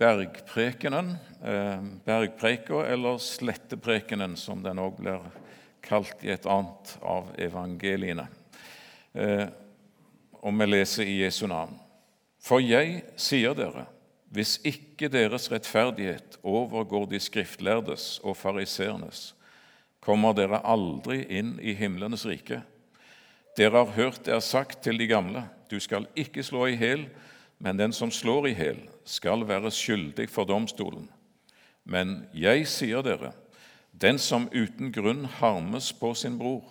bergprekenen, eh, bergpreika, eller sletteprekenen, som den òg blir kalt i et annet av evangeliene. Eh, og vi leser i Jesu navn. For jeg sier dere, hvis ikke deres rettferdighet overgår de skriftlærdes og fariseernes, kommer dere aldri inn i himlenes rike. Dere har hørt det er sagt til de gamle, du skal ikke slå i hæl, men den som slår i hæl, skal være skyldig for domstolen. Men jeg sier dere, den som uten grunn harmes på sin bror,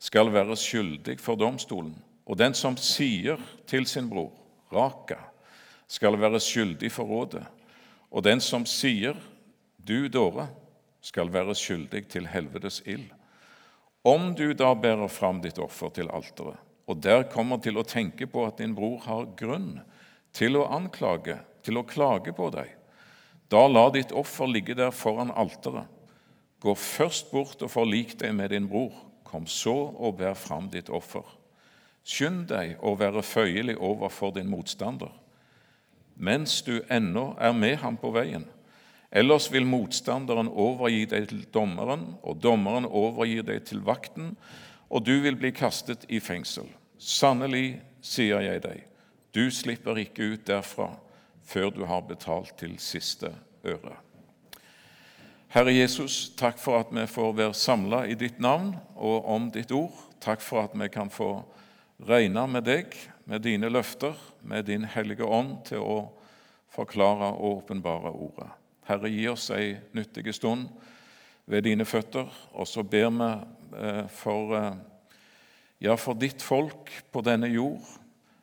skal være skyldig for domstolen. Og den som sier til sin bror, Raka, skal være skyldig for rådet. Og den som sier, Du dåre, skal være skyldig til helvetes ild. Om du da bærer fram ditt offer til alteret, og der kommer til å tenke på at din bror har grunn til å anklage, til å klage på deg, da la ditt offer ligge der foran alteret. Gå først bort og forlik deg med din bror. Kom så og bær fram ditt offer. Skynd deg å være føyelig overfor din motstander mens du ennå er med ham på veien. Ellers vil motstanderen overgi deg til dommeren, og dommeren overgir deg til vakten, og du vil bli kastet i fengsel. Sannelig, sier jeg deg, du slipper ikke ut derfra før du har betalt til siste øre. Herre Jesus, takk for at vi får være samla i ditt navn og om ditt ord. Takk for at vi kan få regne med deg, med dine løfter, med din hellige ånd til å forklare og åpenbare ordet. Herre, gi oss ei nyttig stund ved dine føtter, og så ber vi eh, for, eh, ja, for ditt folk på denne jord.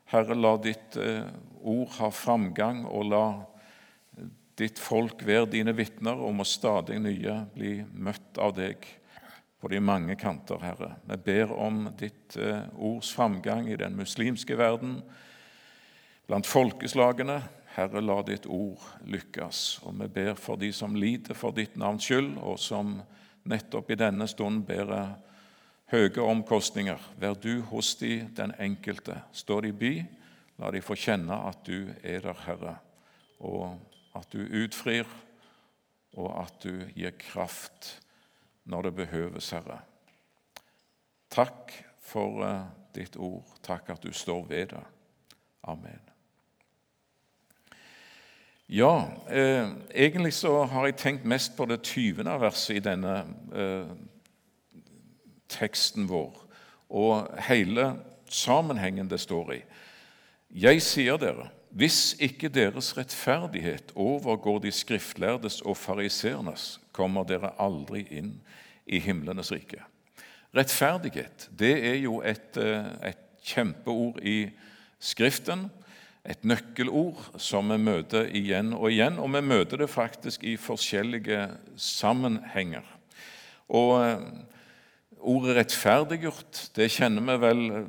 Herre, la ditt eh, ord ha framgang, og la ditt folk være dine vitner og må stadig nye bli møtt av deg på de mange kanter, Herre. Vi ber om ditt eh, ords framgang i den muslimske verden, blant folkeslagene. Herre, la ditt ord lykkes. Og vi ber for de som lider for ditt navns skyld, og som nettopp i denne stund bærer høye omkostninger. Vær du hos de den enkelte. Står de by, la de få kjenne at du er der, Herre. Og at du utfrir, og at du gir kraft når det behøves, Herre. Takk for uh, ditt ord. Takk at du står ved det. Amen. Ja, eh, egentlig så har jeg tenkt mest på det 20. verset i denne eh, teksten vår, og hele sammenhengen det står i. Jeg sier dere hvis ikke deres rettferdighet overgår de skriftlærdes og fariseernes, kommer dere aldri inn i himlenes rike. Rettferdighet det er jo et, eh, et kjempeord i Skriften, et nøkkelord som vi møter igjen og igjen, og vi møter det faktisk i forskjellige sammenhenger. Og eh, Ordet 'rettferdiggjort' det kjenner vi vel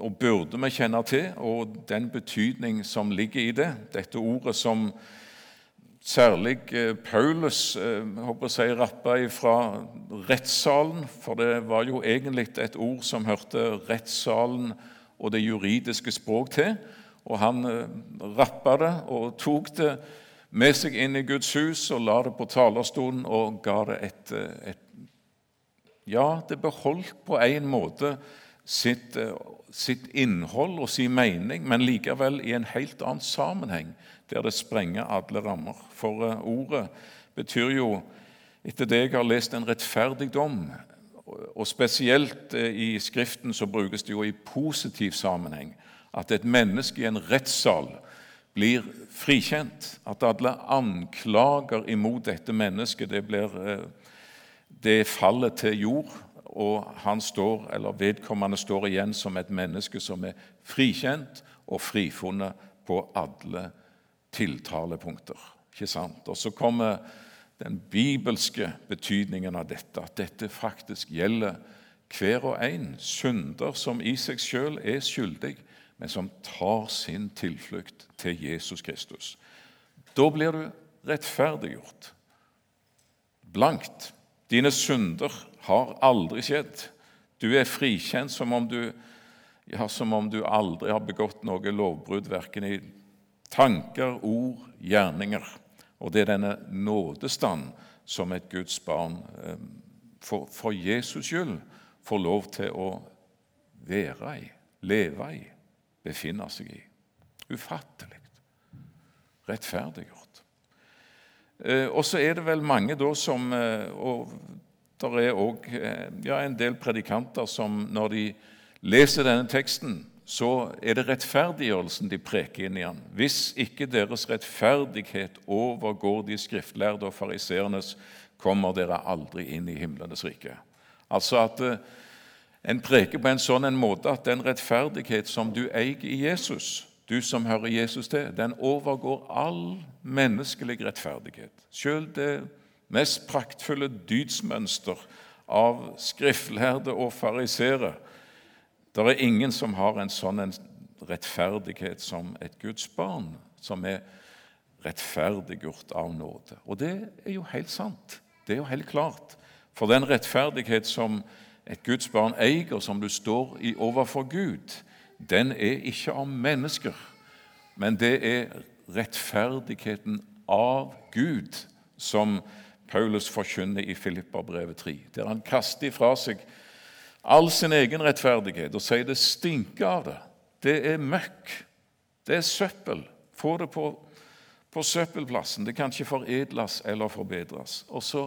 og burde vi kjenne til, og den betydning som ligger i det. Dette ordet som særlig eh, Paulus eh, håper jeg, rappa fra rettssalen, for det var jo egentlig et ord som hørte rettssalen og det juridiske språk til. Og han eh, rappa det og tok det med seg inn i Guds hus og la det på talerstolen og ga det et, et Ja, det beholdt på en måte sitt sitt innhold og sin mening, men likevel i en helt annen sammenheng, der det sprenger alle rammer. For eh, ordet betyr jo, etter det jeg har lest, en rettferdig dom. Og spesielt eh, i Skriften så brukes det jo i positiv sammenheng. At et menneske i en rettssal blir frikjent. At alle anklager imot dette mennesket, det, blir, eh, det faller til jord og han står, eller vedkommende står igjen som et menneske som er frikjent og frifunnet på alle tiltalepunkter. Ikke sant? Og Så kommer den bibelske betydningen av dette, at dette faktisk gjelder hver og en synder som i seg sjøl er skyldig, men som tar sin tilflukt til Jesus Kristus. Da blir du rettferdiggjort. Blankt. Dine synder har aldri skjedd. Du er frikjent som om du, ja, som om du aldri har begått noe lovbrudd, verken i tanker, ord, gjerninger. Og det er denne nådestand som et Guds barn eh, for, for Jesus skyld får lov til å være i, leve i, befinne seg i. Ufattelig. Rettferdiggjort. Eh, og så er det vel mange da som eh, Og det er òg ja, en del predikanter som når de leser denne teksten, så er det rettferdiggjørelsen de preker inn i den. Hvis ikke deres rettferdighet overgår de skriftlærde og fariseernes, kommer dere aldri inn i himlenes rike. Altså at eh, en preker på en sånn en måte at den rettferdighet som du eier i Jesus, du som hører Jesus til, den overgår all menneskelig rettferdighet. Selv det mest praktfulle dydsmønster av skriftlærde og farisere. det er ingen som har en sånn en rettferdighet som et Guds barn, som er rettferdiggjort av nåde. Og det er jo helt sant. Det er jo helt klart. For den rettferdighet som et Guds barn eier, som du står i overfor Gud, den er ikke av mennesker, men det er rettferdigheten av Gud, som Paulus forkynner i Filipperbrevet 3, der han kaster ifra seg all sin egen rettferdighet og sier det stinker av det. Det er møkk. Det er søppel. Få det på, på søppelplassen. Det kan ikke foredles eller forbedres. Og så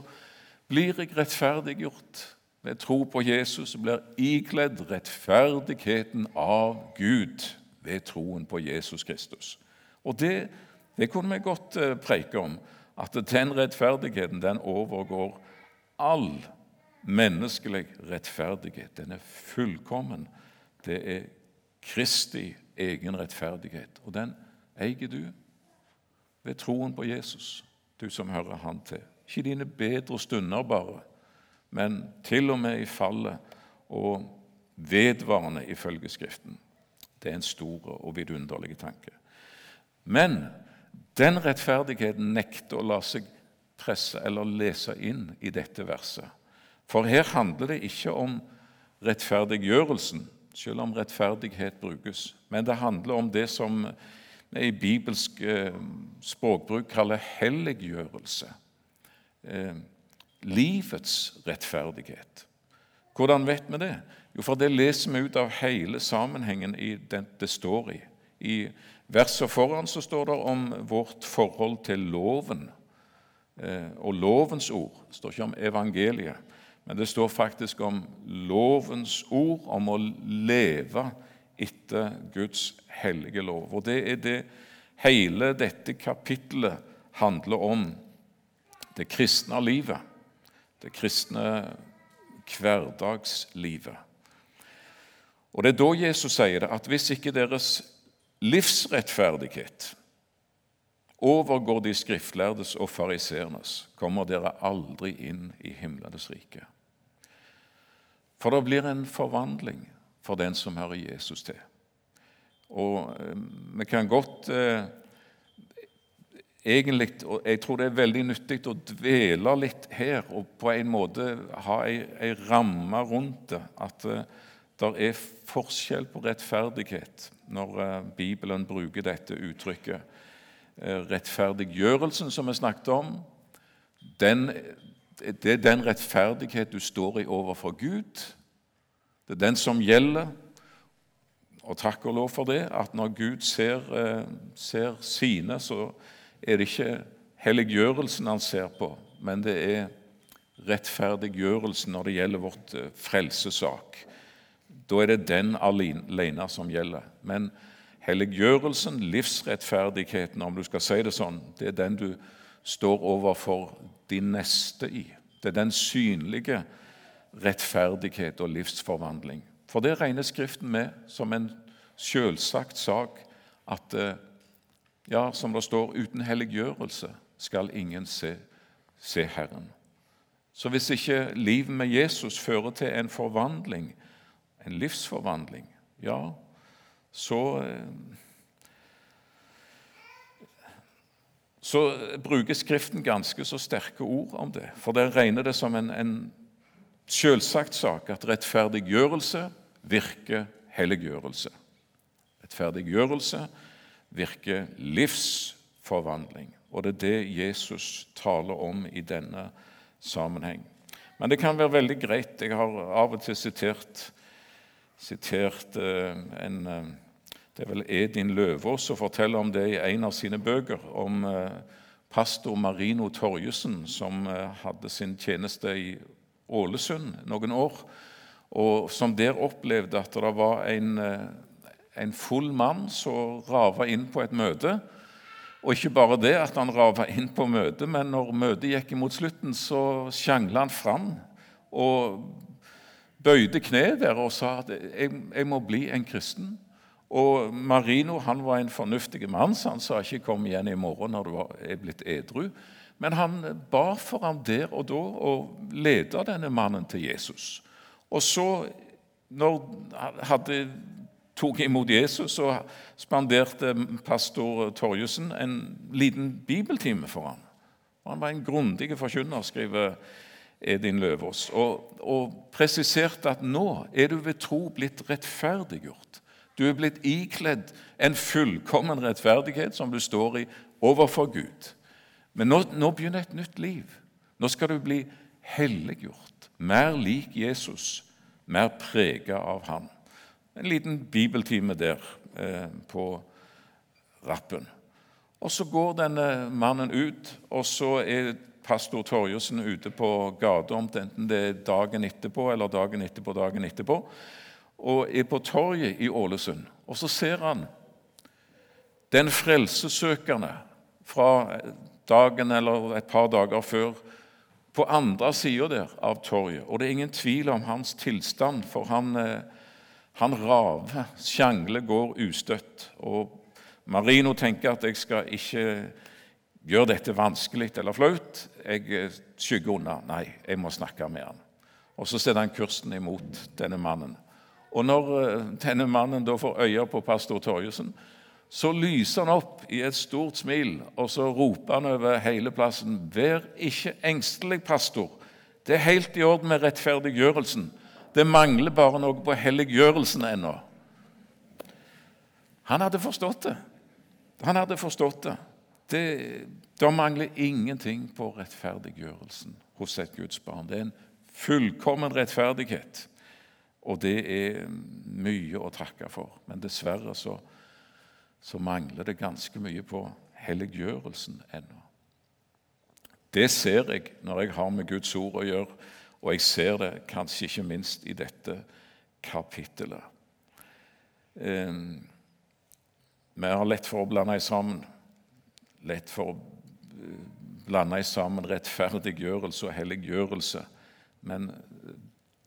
blir jeg rettferdiggjort ved tro på Jesus blir ikledd rettferdigheten av Gud ved troen på Jesus Kristus. Og det, det kunne vi godt eh, preike om, at den rettferdigheten den overgår all menneskelig rettferdighet. Den er fullkommen. Det er Kristi egen rettferdighet. Og den eier du ved troen på Jesus, du som hører Han til. Ikke dine bedre stunder bare, men til og med i fallet og vedvarende ifølge Skriften. Det er en stor og vidunderlig tanke. Men den rettferdigheten nekter å la seg presse eller lese inn i dette verset. For her handler det ikke om rettferdiggjørelsen, selv om rettferdighet brukes, men det handler om det som vi i bibelsk eh, språkbruk kaller helliggjørelse. Livets rettferdighet. Hvordan vet vi det? Jo, for det leser vi ut av hele sammenhengen den det står i. I verset foran så står det om vårt forhold til loven eh, og lovens ord. Det står ikke om evangeliet. Men det står faktisk om lovens ord, om å leve etter Guds hellige lov. Og det er det hele dette kapittelet handler om. Det kristne livet. Det kristne hverdagslivet. Og Det er da Jesus sier det, at hvis ikke deres livsrettferdighet overgår de skriftlærdes og fariseernes, kommer dere aldri inn i himlenes rike. For det blir en forvandling for den som hører Jesus til. Og eh, vi kan godt eh, egentlig, Jeg tror det er veldig nyttig å dvele litt her og på en måte ha ei, ramme rundt det. At uh, det er forskjell på rettferdighet når uh, Bibelen bruker dette uttrykket. Uh, rettferdiggjørelsen som vi snakket om, den det er den rettferdighet du står i overfor Gud. Det er den som gjelder. Og takk og lov for det, at når Gud ser, eh, ser sine, så er det ikke helliggjørelsen han ser på, men det er rettferdiggjørelsen når det gjelder vårt eh, frelsesak. Da er det den alene som gjelder. Men helliggjørelsen, livsrettferdigheten, om du skal si det sånn, det er den du står overfor de neste i. Det er den synlige rettferdighet og livsforvandling. For det regner Skriften med som en selvsagt sak at eh, ja, som det står, uten helliggjørelse skal ingen se, se Herren. Så hvis ikke livet med Jesus fører til en forvandling, en livsforvandling, ja, så eh, så bruker Skriften ganske så sterke ord om det. For det regner det som en, en selvsagt sak at rettferdiggjørelse virker helliggjørelse. Rettferdiggjørelse virker livsforvandling. Og det er det Jesus taler om i denne sammenheng. Men det kan være veldig greit. Jeg har av og til sitert, sitert uh, en uh, Det er vel Edin Løvaas som forteller om det i en av sine bøker. Om uh, pastor Marino Torjussen, som hadde sin tjeneste i Ålesund noen år. Og som der opplevde at det var en, en full mann som rava inn på et møte. Og ikke bare det at han rava inn på møtet, men når møtet gikk imot slutten, så sjangla han fram og bøyde kne der og sa at jeg, jeg, må bli en kristen. Og Marino han var en fornuftig mann, så han sa ikke 'kom igjen i morgen når du er blitt edru'. Men han ba for ham der og da og leda denne mannen til Jesus. Og så, når hadde tok imot Jesus og spanderte pastor Torjussen en liten bibeltime for ham. Han var en grundig forkynner, skriver Edin Løvaas, og, og presiserte at nå er du ved tro blitt rettferdiggjort. Du er blitt ikledd en fullkommen rettferdighet som du står i overfor Gud. Men nå, nå begynner et nytt liv. Nå skal du bli helliggjort, mer lik Jesus, mer prega av ham. En liten bibeltime der eh, på rappen. Og Så går denne mannen ut, og så er pastor Torjussen ute på gata, enten det er dagen etterpå eller dagen etterpå, dagen etterpå, og er på torget i Ålesund. Og så ser han den frelsesøkende fra dagen eller et par dager før på andre sida der av torget. Og det er ingen tvil om hans tilstand, for han eh, han raver, sjangler, går ustøtt. Og Marino tenker at jeg skal ikke gjøre dette vanskelig eller flaut. Jeg eh, skygger unna. Nei, jeg må snakke med han. Og Så setter han kursen imot denne mannen. Og Når eh, denne mannen da får øye på pastor Torjussen, så lyser han opp i et stort smil, og så roper han over hele plassen.: Vær ikke engstelig, pastor. Det er helt i orden med rettferdiggjørelsen. Det mangler bare noe på helliggjørelsen ennå. Han hadde forstått det. Han hadde forstått det. Det, det mangler ingenting på rettferdiggjørelsen hos et Guds barn. Det er en fullkommen rettferdighet, og det er mye å takke for. Men dessverre så, så mangler det ganske mye på helliggjørelsen ennå. Det ser jeg når jeg har med Guds ord å gjøre og jeg ser det kanskje ikke minst i dette kapittelet. Eh, vi har lett for å blande sammen. Lett for å blande blande sammen rettferdiggjørelse og helliggjørelse. Men eh,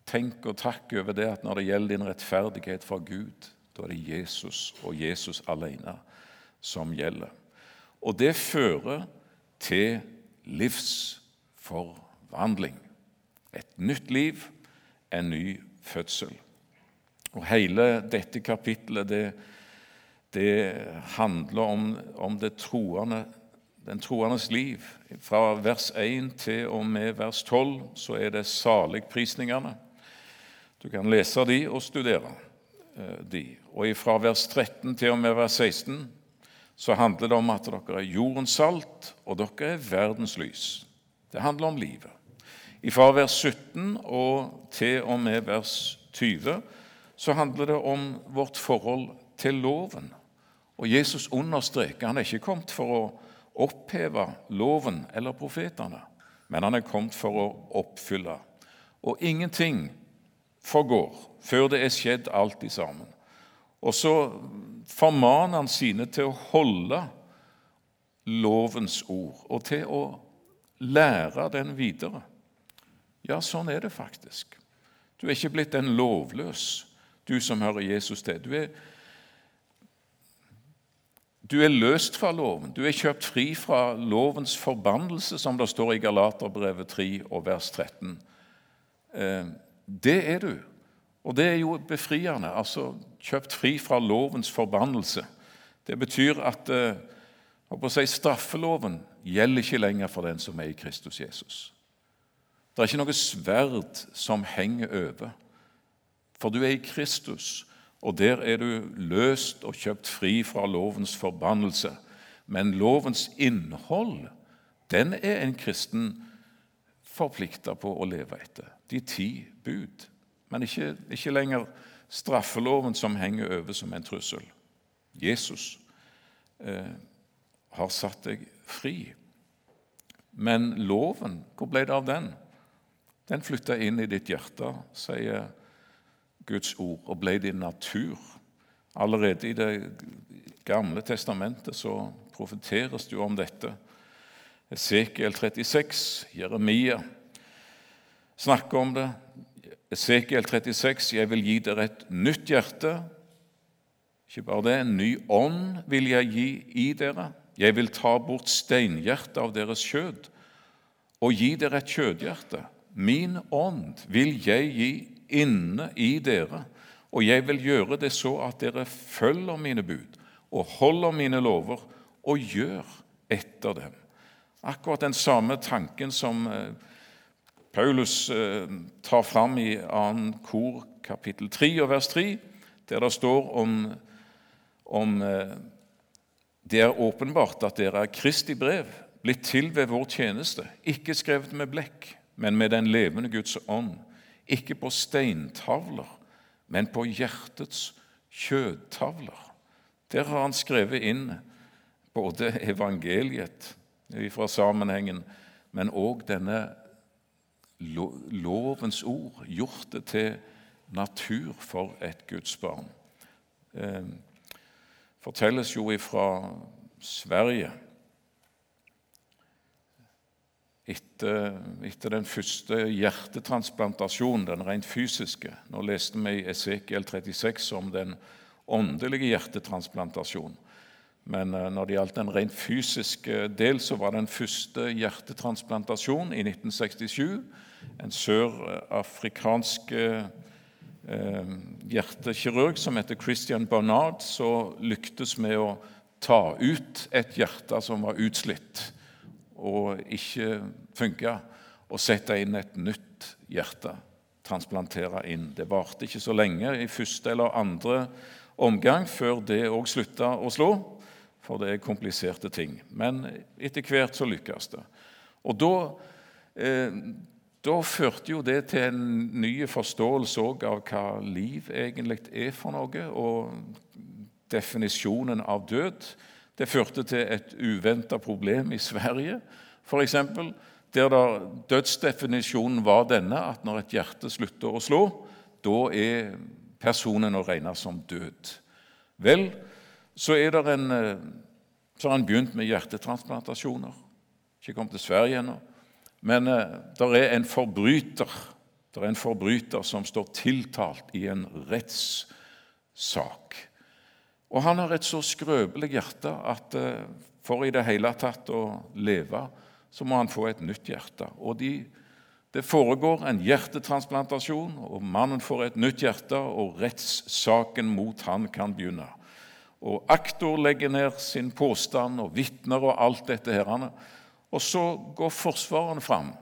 tenk og takk over det at når det gjelder din rettferdighet fra Gud, da er det Jesus og Jesus alene som gjelder. Og det fører til livsforvandling. Et nytt liv, en ny fødsel. Og Hele dette kapittelet det, det handler om, om det troende, den troendes liv. Fra vers 1 til og med vers 12 så er det saligprisningene. Du kan lese de og studere eh, de. Og fra vers 13 til og med vers 16 så handler det om at dere er jordens salt, og dere er verdens lys. Det handler om livet. Fra vers 17 og til og med vers 20 så handler det om vårt forhold til loven. Og Jesus understreker han er ikke kommet for å oppheve loven eller profetene, men han er kommet for å oppfylle. Og ingenting forgår før det er skjedd alt i sammen. Og så formaner han sine til å holde lovens ord og til å lære den videre. Ja, sånn er det faktisk. Du er ikke blitt en lovløs, du som hører Jesus til. Du er, du er løst fra loven. Du er kjøpt fri fra lovens forbannelse, som det står i Galaterbrevet 3 og vers 13. Eh, det er du. Og det er jo befriende. altså Kjøpt fri fra lovens forbannelse. Det betyr at eh, si, straffeloven gjelder ikke lenger for den som er i Kristus Jesus. Det er ikke noe sverd som henger over. For du er i Kristus, Og der er du løst og kjøpt fri fra lovens forbannelse. Men lovens innhold, den er en kristen forplikta på å leve etter. De ti bud. Men ikke, ikke lenger straffeloven som henger over som en trussel. Jesus eh, har satt deg fri. Men loven, hvor ble det av den? Den flytta inn i ditt hjerte, sier Guds ord, og ble din natur. Allerede i Det gamle testamentet så profeteres det jo om dette. Esekiel 36, Jeremia snakker om det. Esekiel 36.: Jeg vil gi dere et nytt hjerte. Ikke bare det, en ny ånd vil jeg gi i dere. Jeg vil ta bort steinhjertet av deres kjød og gi dere et kjødhjerte. Min ånd vil jeg gi inne i dere, og jeg vil gjøre det så at dere følger mine bud og holder mine lover og gjør etter dem. Akkurat den samme tanken som eh, Paulus eh, tar fram i 2. kor kapittel 3 og vers 3, der det står om, om eh, det er åpenbart at dere er Kristi brev, blitt til ved vår tjeneste, ikke skrevet med blekk, men med den levende Guds ånd, ikke på steintavler, men på hjertets kjødtavler. Der har han skrevet inn både evangeliet fra sammenhengen, men òg denne lovens ord, gjort det til natur for et Guds barn. Det eh, fortelles jo fra Sverige etter, etter, den første hjertetransplantasjonen, den rent fysiske. Nå leste vi i Esekiel 36 om den åndelige hjertetransplantasjonen. Men eh, når det gjaldt den rent fysiske del, så var den første hjertetransplantasjonen i 1967 en sørafrikansk eh, hjertekirurg som heter Christian Barnard, så lyktes med å ta ut et hjerte som var utslitt og ikke funka, og sette inn et nytt hjerte. Transplantere inn. Det varte ikke så lenge i første eller andre omgang før det òg slutta å slå, for det er kompliserte ting. Men etter hvert så lykkes det. Og da eh, da førte jo det til en ny forståelse av hva liv egentlig er for noe, og definisjonen av død. Det førte til et uventa problem i Sverige, f.eks., der dødsdefinisjonen var denne at når et hjerte slutter å slå, da er personen å regne som død. Vel, så, er en, eh, så har en begynt med hjertetransplantasjoner. Ikke kommet til Sverige ennå. Men eh, det er en forbryter det er en forbryter som står tiltalt i en rettssak. Og han har et så skrøpelig hjerte at eh, for i det hele tatt å leve, så må han få et nytt hjerte. Og de, Det foregår en hjertetransplantasjon, og mannen får et nytt hjerte, og rettssaken mot han kan begynne. Og Aktor legger ned sin påstand, og vitner og alt dette. her. Og så går forsvarerne fram.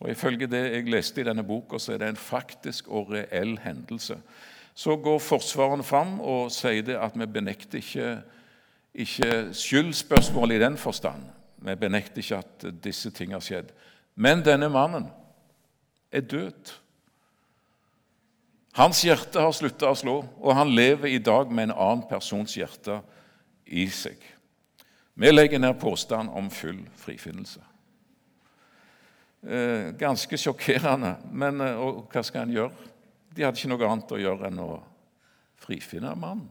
Og Ifølge det jeg leste i denne boka, så er det en faktisk og reell hendelse. Så går forsvarerne fram og sier det at vi benekter ikke, ikke skyldspørsmål i den forstand. Vi benekter ikke at disse ting har skjedd. Men denne mannen er død. Hans hjerte har slutta å slå, og han lever i dag med en annen persons hjerte i seg. Vi legger ned påstand om full frifinnelse. Eh, ganske sjokkerende, men eh, hva skal en gjøre? De hadde ikke noe annet å gjøre enn å frifinne mannen.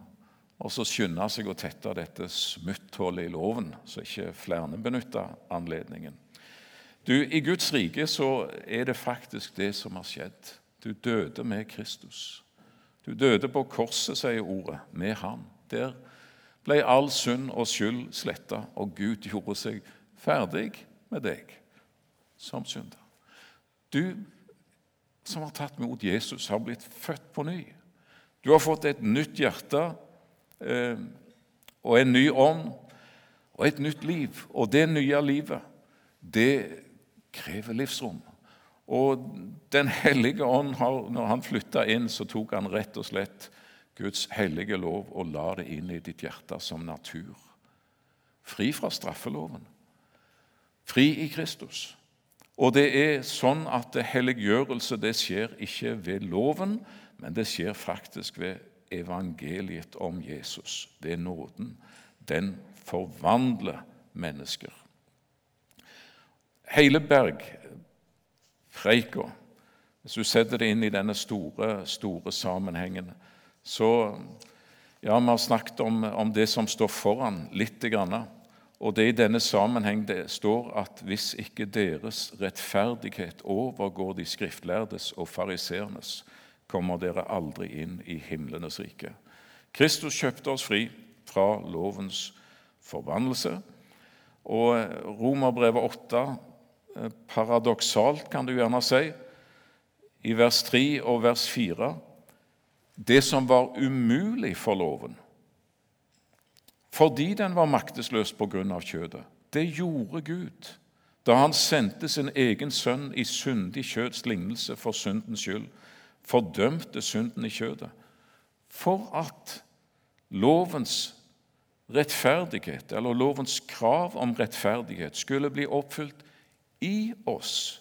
Og så skynde seg å tette dette smutthullet i loven, så ikke flere benytter anledningen. Du, I Guds rike så er det faktisk det som har skjedd. Du døde med Kristus. Du døde på korset, sier ordet, med Han. Der ble all synd og skyld sletta, og Gud gjorde seg ferdig med deg som synder. Du som har tatt imot Jesus, har blitt født på ny. Du har fått et nytt hjerte eh, og en ny ånd og et nytt liv. Og det nye livet, det krever livsrom. Og Den hellige ånd, har, når han flytta inn, så tok han rett og slett Guds hellige lov og la det inn i ditt hjerte som natur. Fri fra straffeloven. Fri i Kristus. Og det er sånn at helliggjørelse det skjer ikke ved loven, men det skjer faktisk ved evangeliet om Jesus. Det er nåden. Den forvandler mennesker. Hele bergpreika, hvis du setter det inn i denne store, store sammenhengen, så Ja, vi har snakket om, om det som står foran, lite grann. Og det i denne sammenheng det står at hvis ikke deres rettferdighet overgår de skriftlærdes og fariseernes, kommer dere aldri inn i himlenes rike. Kristus kjøpte oss fri fra lovens forbannelse. Og Romerbrevet 8, eh, paradoksalt kan du gjerne si, i vers 3 og vers 4 det som var umulig for loven, fordi den var maktesløs på grunn av kjødet. Det gjorde Gud da han sendte sin egen sønn i syndig kjøds lignelse for syndens skyld, fordømte synden i kjødet, for at lovens rettferdighet, eller lovens krav om rettferdighet, skulle bli oppfylt i oss,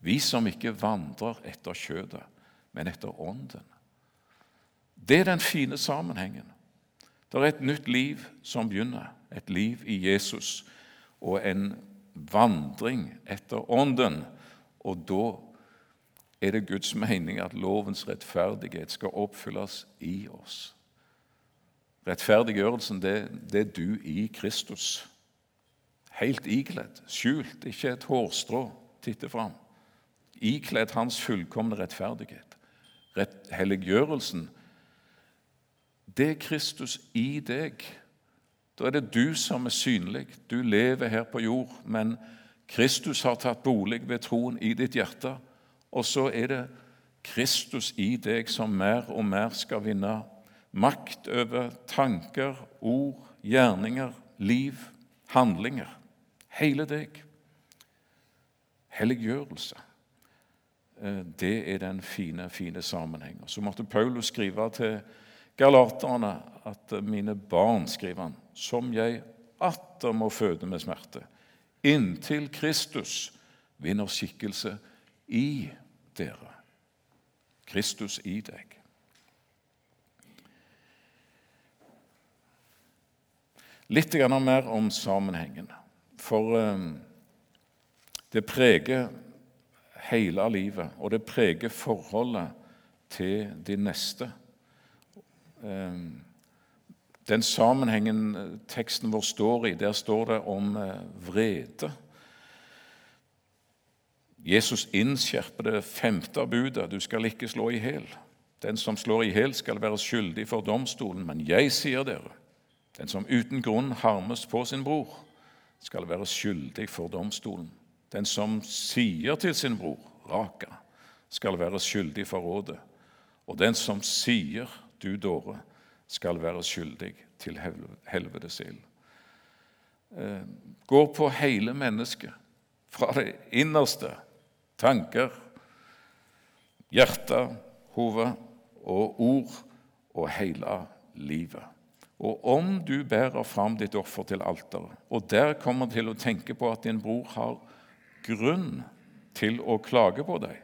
vi som ikke vandrer etter kjødet, men etter ånden. Det er den fine sammenhengen. Det er et nytt liv som begynner, et liv i Jesus og en vandring etter Ånden. Og da er det Guds mening at lovens rettferdighet skal oppfylles i oss. Rettferdiggjørelsen, det, det er du i Kristus. Helt ikledd, skjult, ikke et hårstrå titter fram. Ikledd Hans fullkomne rettferdighet. Rett, helliggjørelsen, det er Kristus i deg. Da er det du som er synlig. Du lever her på jord, men Kristus har tatt bolig ved troen i ditt hjerte. Og så er det Kristus i deg som mer og mer skal vinne makt over tanker, ord, gjerninger, liv, handlinger. Hele deg. Helliggjørelse. Eh, det er den fine, fine sammenhengen. Så måtte Paulus skrive til galaterne at mine barn, skriver han, som jeg atter må føde med smerte, inntil Kristus vinner skikkelse i dere. Kristus i deg. Litt mer om sammenhengen. For eh, det preger hele livet, og det preger forholdet til de neste. Ehm, den sammenhengen eh, teksten vår står i, der står det om eh, vrede. Jesus innskjerper det femte budet du skal ikke slå i hjel. Den som slår i hjel, skal være skyldig for domstolen. Men jeg sier dere, den som uten grunn harmes på sin bror, skal være skyldig for domstolen. Den som sier til sin bror, Raka, skal være skyldig for rådet. Og den som sier du dåre, skal være skyldig til helvetes ild. Eh, går på hele mennesket, fra det innerste, tanker, hjerte, hode og ord, og hele livet. Og om du bærer fram ditt offer til alteret, og der kommer til å tenke på at din bror har grunn til å klage på deg,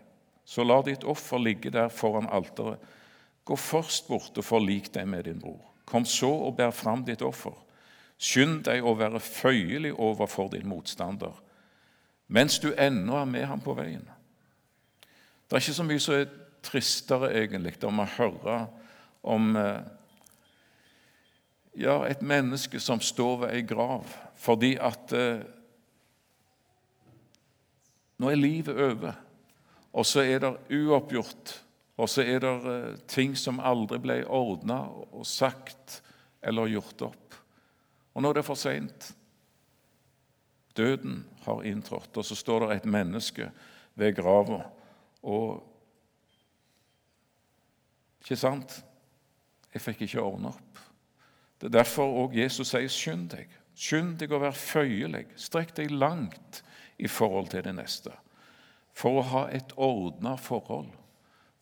så la ditt offer ligge der foran alteret Gå først bort og forlik deg med din bror. Kom så og bær fram ditt offer. Skynd deg å være føyelig overfor din motstander mens du ennå er med ham på veien. Det er ikke så mye som er tristere egentlig om å høre om eh, ja, et menneske som står ved ei grav fordi at eh, nå er livet over, og så er det uoppgjort og så er det eh, ting som aldri ble ordna og sagt eller gjort opp. Og nå er det for seint. Døden har inntrådt, og så står det et menneske ved grava. Og Ikke sant? Jeg fikk ikke ordne opp. Det er derfor òg Jesus sier 'skynd deg'. Skynd deg å være føyelig. Strekk deg langt i forhold til det neste. For å ha et ordna forhold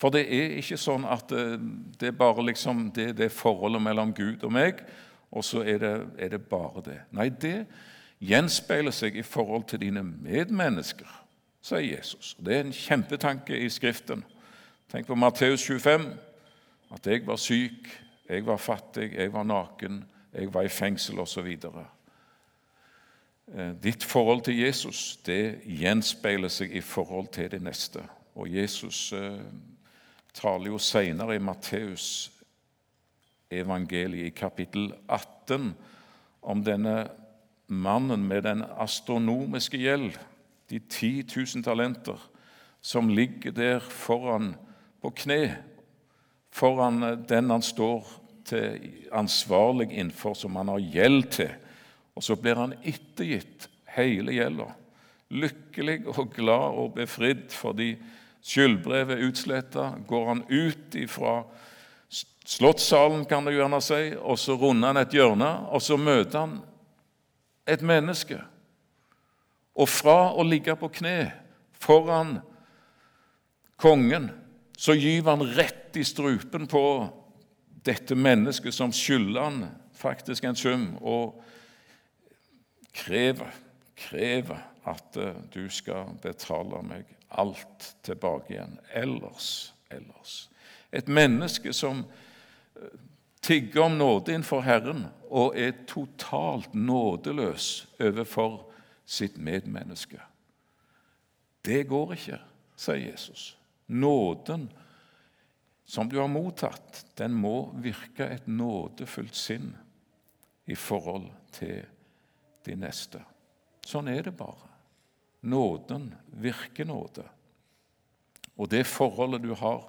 For det er ikke sånn at det, det er bare liksom det, det forholdet mellom Gud og meg, og så er det, er det bare det. Nei, det gjenspeiler seg i forhold til dine medmennesker, sier Jesus. Det er en kjempetanke i Skriften. Tenk på Matteus 25, at jeg var syk, jeg var fattig, jeg var naken, jeg var i fengsel osv. Eh, ditt forhold til Jesus det gjenspeiler seg i forhold til det neste. Og Jesus eh, taler jo senere i Matteus evangeliet i kapittel 18 om denne mannen med den astronomiske gjeld, de 10 000 talenter, som ligger der foran på kne, foran den han står til ansvarlig innenfor, som han har gjeld til. Og så blir han ettergitt hele gjelda. Lykkelig og glad og befridd fordi Skyldbrevet er utsletta. Går han ut ifra Slottssalen, kan du gjerne si, og så runder han et hjørne, og så møter han et menneske. Og fra å ligge på kne foran kongen, så gyver han rett i strupen på dette mennesket som skylder han faktisk en sum, og krever, krever at eh, du skal betale meg alt tilbake igjen. Ellers, ellers. Et menneske som eh, tigger om nåde innenfor Herren og er totalt nådeløs overfor sitt medmenneske. Det går ikke, sier Jesus. Nåden som du har mottatt, den må virke et nådefullt sinn i forhold til de neste. Sånn er det bare nåden, virkenåde. Og det forholdet du har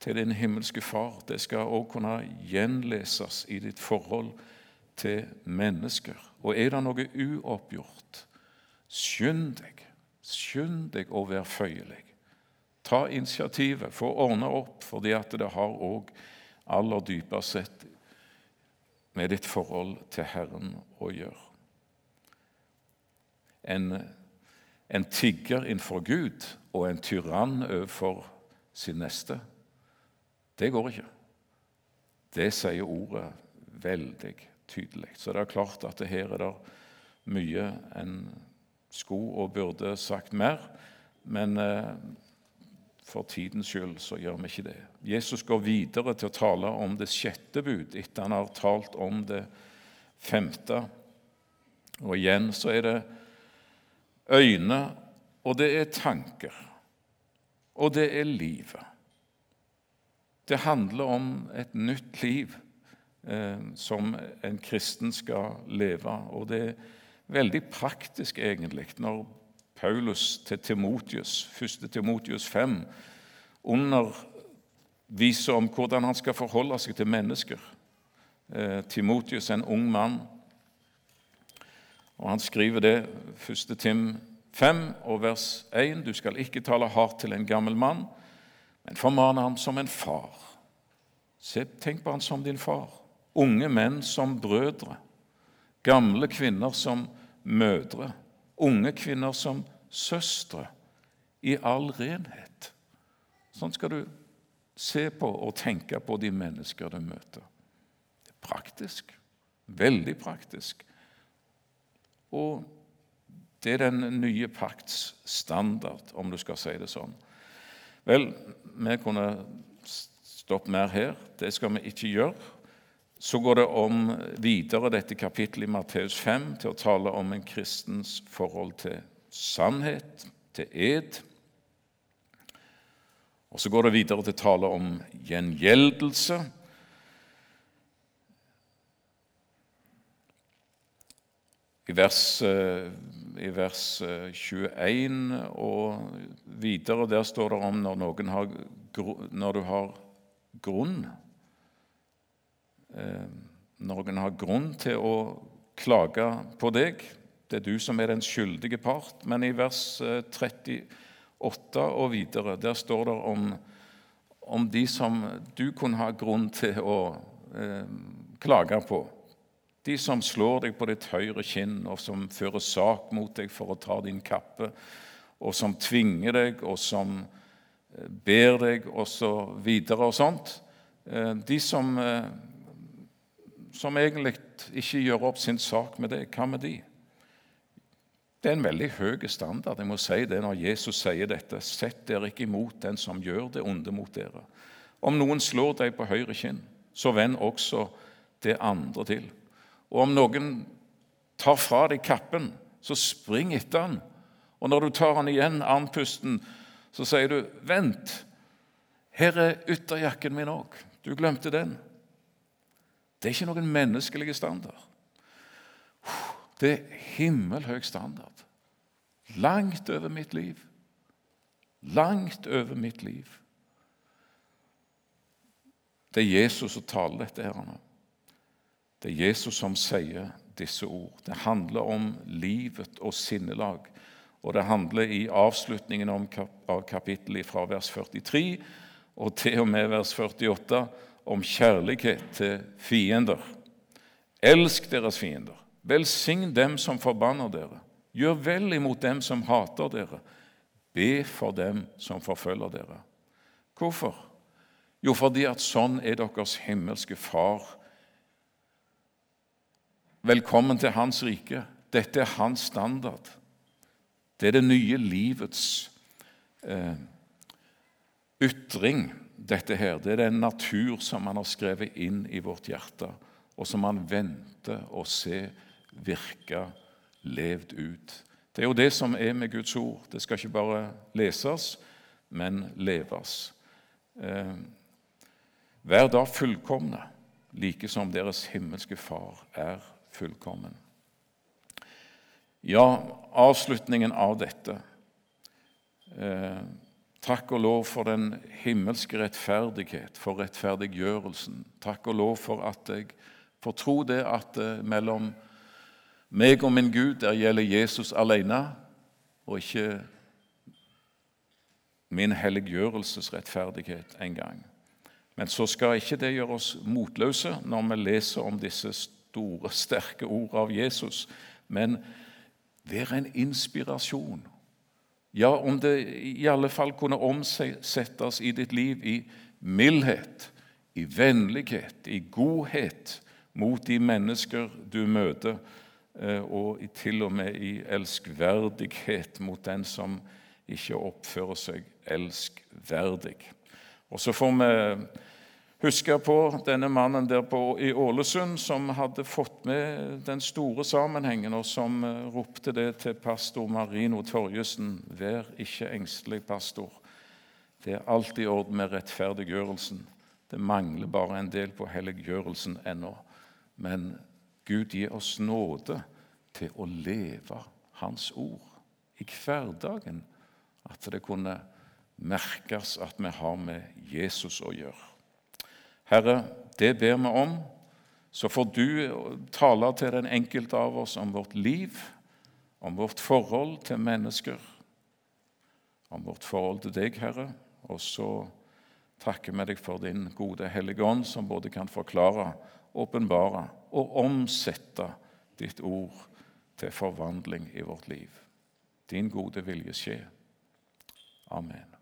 til din himmelske Far, det skal også kunne gjenleses i ditt forhold til mennesker. Og er det noe uoppgjort, skynd deg, skynd deg å være føyelig. Ta initiativet, få ordne opp, fordi at det har òg aller dypest sett med ditt forhold til Herren å gjøre. En en tigger innenfor Gud og en tyrann overfor sin neste. Det går ikke. Det sier ordet veldig tydelig. Så det er klart at det her er det mye en skulle og burde sagt mer, men eh, for tidens skyld så gjør vi ikke det. Jesus går videre til å tale om det sjette bud etter han har talt om det femte. Og igjen så er det øyne, og det er tanker. Og det er livet. Det handler om et nytt liv eh, som en kristen skal leve. Og det er veldig praktisk, egentlig, når Paulus til Timotius, 1. Timotius 5, underviser om hvordan han skal forholde seg til mennesker. Eh, Timotius en ung mann og Han skriver det 1. Tim 5 og vers 1.: Du skal ikke tale hardt til en gammel mann, men formane ham som en far. Se, tenk på han som din far. Unge menn som brødre. Gamle kvinner som mødre. Unge kvinner som søstre. I all renhet. Sånn skal du se på og tenke på de mennesker du møter. Det er praktisk. Veldig praktisk. Og det er den nye pakts standard, om du skal si det sånn. Vel, vi kunne stoppe mer her. Det skal vi ikke gjøre. Så går det om videre dette kapittelet i Matteus 5 til å tale om en kristens forhold til sannhet, til ed. Og Så går det videre til å tale om gjengjeldelse I vers, eh, I vers 21 eh, og videre der står det om når, har, når du har grunn eh, Noen har grunn til å klage på deg. Det er du som er den skyldige part. Men i vers 38 og videre, der står det om, om de som du kunne ha grunn til å eh, klage på. De som slår deg på ditt høyre kinn, og som fører sak mot deg for å ta din kappe, og som tvinger deg, og som ber deg, og så videre og sånt. De som, som egentlig ikke gjør opp sin sak med deg, hva med de? Det er en veldig høy standard. Jeg må si det når Jesus sier dette. Sett dere ikke imot den som gjør det onde mot dere. Om noen slår deg på høyre kinn, så vend også det andre til. Og om noen tar fra deg kappen, så spring etter han. Og når du tar han igjen, armpusten, så sier du, 'Vent, her er ytterjakken min òg. Du glemte den.' Det er ikke noen menneskelig standard. Det er himmelhøy standard. Langt over mitt liv. Langt over mitt liv. Det er Jesus som taler dette her nå. Det er Jesus som sier disse ord. Det handler om livet og sinnelag. Og det handler i avslutningen av kapittelet fra vers 43 og til og med vers 48 om kjærlighet til fiender. Elsk deres fiender. Velsign dem som forbanner dere. Gjør vel imot dem som hater dere. Be for dem som forfølger dere. Hvorfor? Jo, fordi at sånn er deres himmelske Far. Velkommen til Hans rike. Dette er hans standard. Det er det nye livets eh, ytring, dette her. Det er den natur som han har skrevet inn i vårt hjerte, og som han venter å se virke, levd ut. Det er jo det som er med Guds ord. Det skal ikke bare leses, men leves. Eh, Vær da fullkomne, like som deres himmelske Far er fullkommen. Ja, avslutningen av dette. Eh, takk og lov for den himmelske rettferdighet, for rettferdiggjørelsen. Takk og lov for at jeg får tro det at eh, mellom meg og min Gud, der gjelder Jesus alene, og ikke min helliggjørelsesrettferdighet engang. Men så skal ikke det gjøre oss motløse når vi leser om disse store, sterke ord av Jesus, men være en inspirasjon. Ja, om det i alle fall kunne omsettes i ditt liv i mildhet, i vennlighet, i godhet mot de mennesker du møter Eh, og til og med i elskverdighet mot den som ikke oppfører seg elskverdig. Og Så får vi huske på denne mannen der på, i Ålesund som hadde fått med den store sammenhengen, og som eh, ropte det til pastor Marino Torjussen Vær ikke engstelig, pastor. Det er alt i orden med rettferdiggjørelsen. Det mangler bare en del på helliggjørelsen ennå. Men Gud gir oss nåde til å leve Hans ord i hverdagen. At det kunne merkes at vi har med Jesus å gjøre. Herre, det ber vi om. Så får du tale til den enkelte av oss om vårt liv, om vårt forhold til mennesker, om vårt forhold til deg, Herre. Og så takker vi deg for din gode Hellige Ånd, som både kan forklare åpenbare og omsette ditt ord til forvandling i vårt liv. Din gode vilje skje. Amen.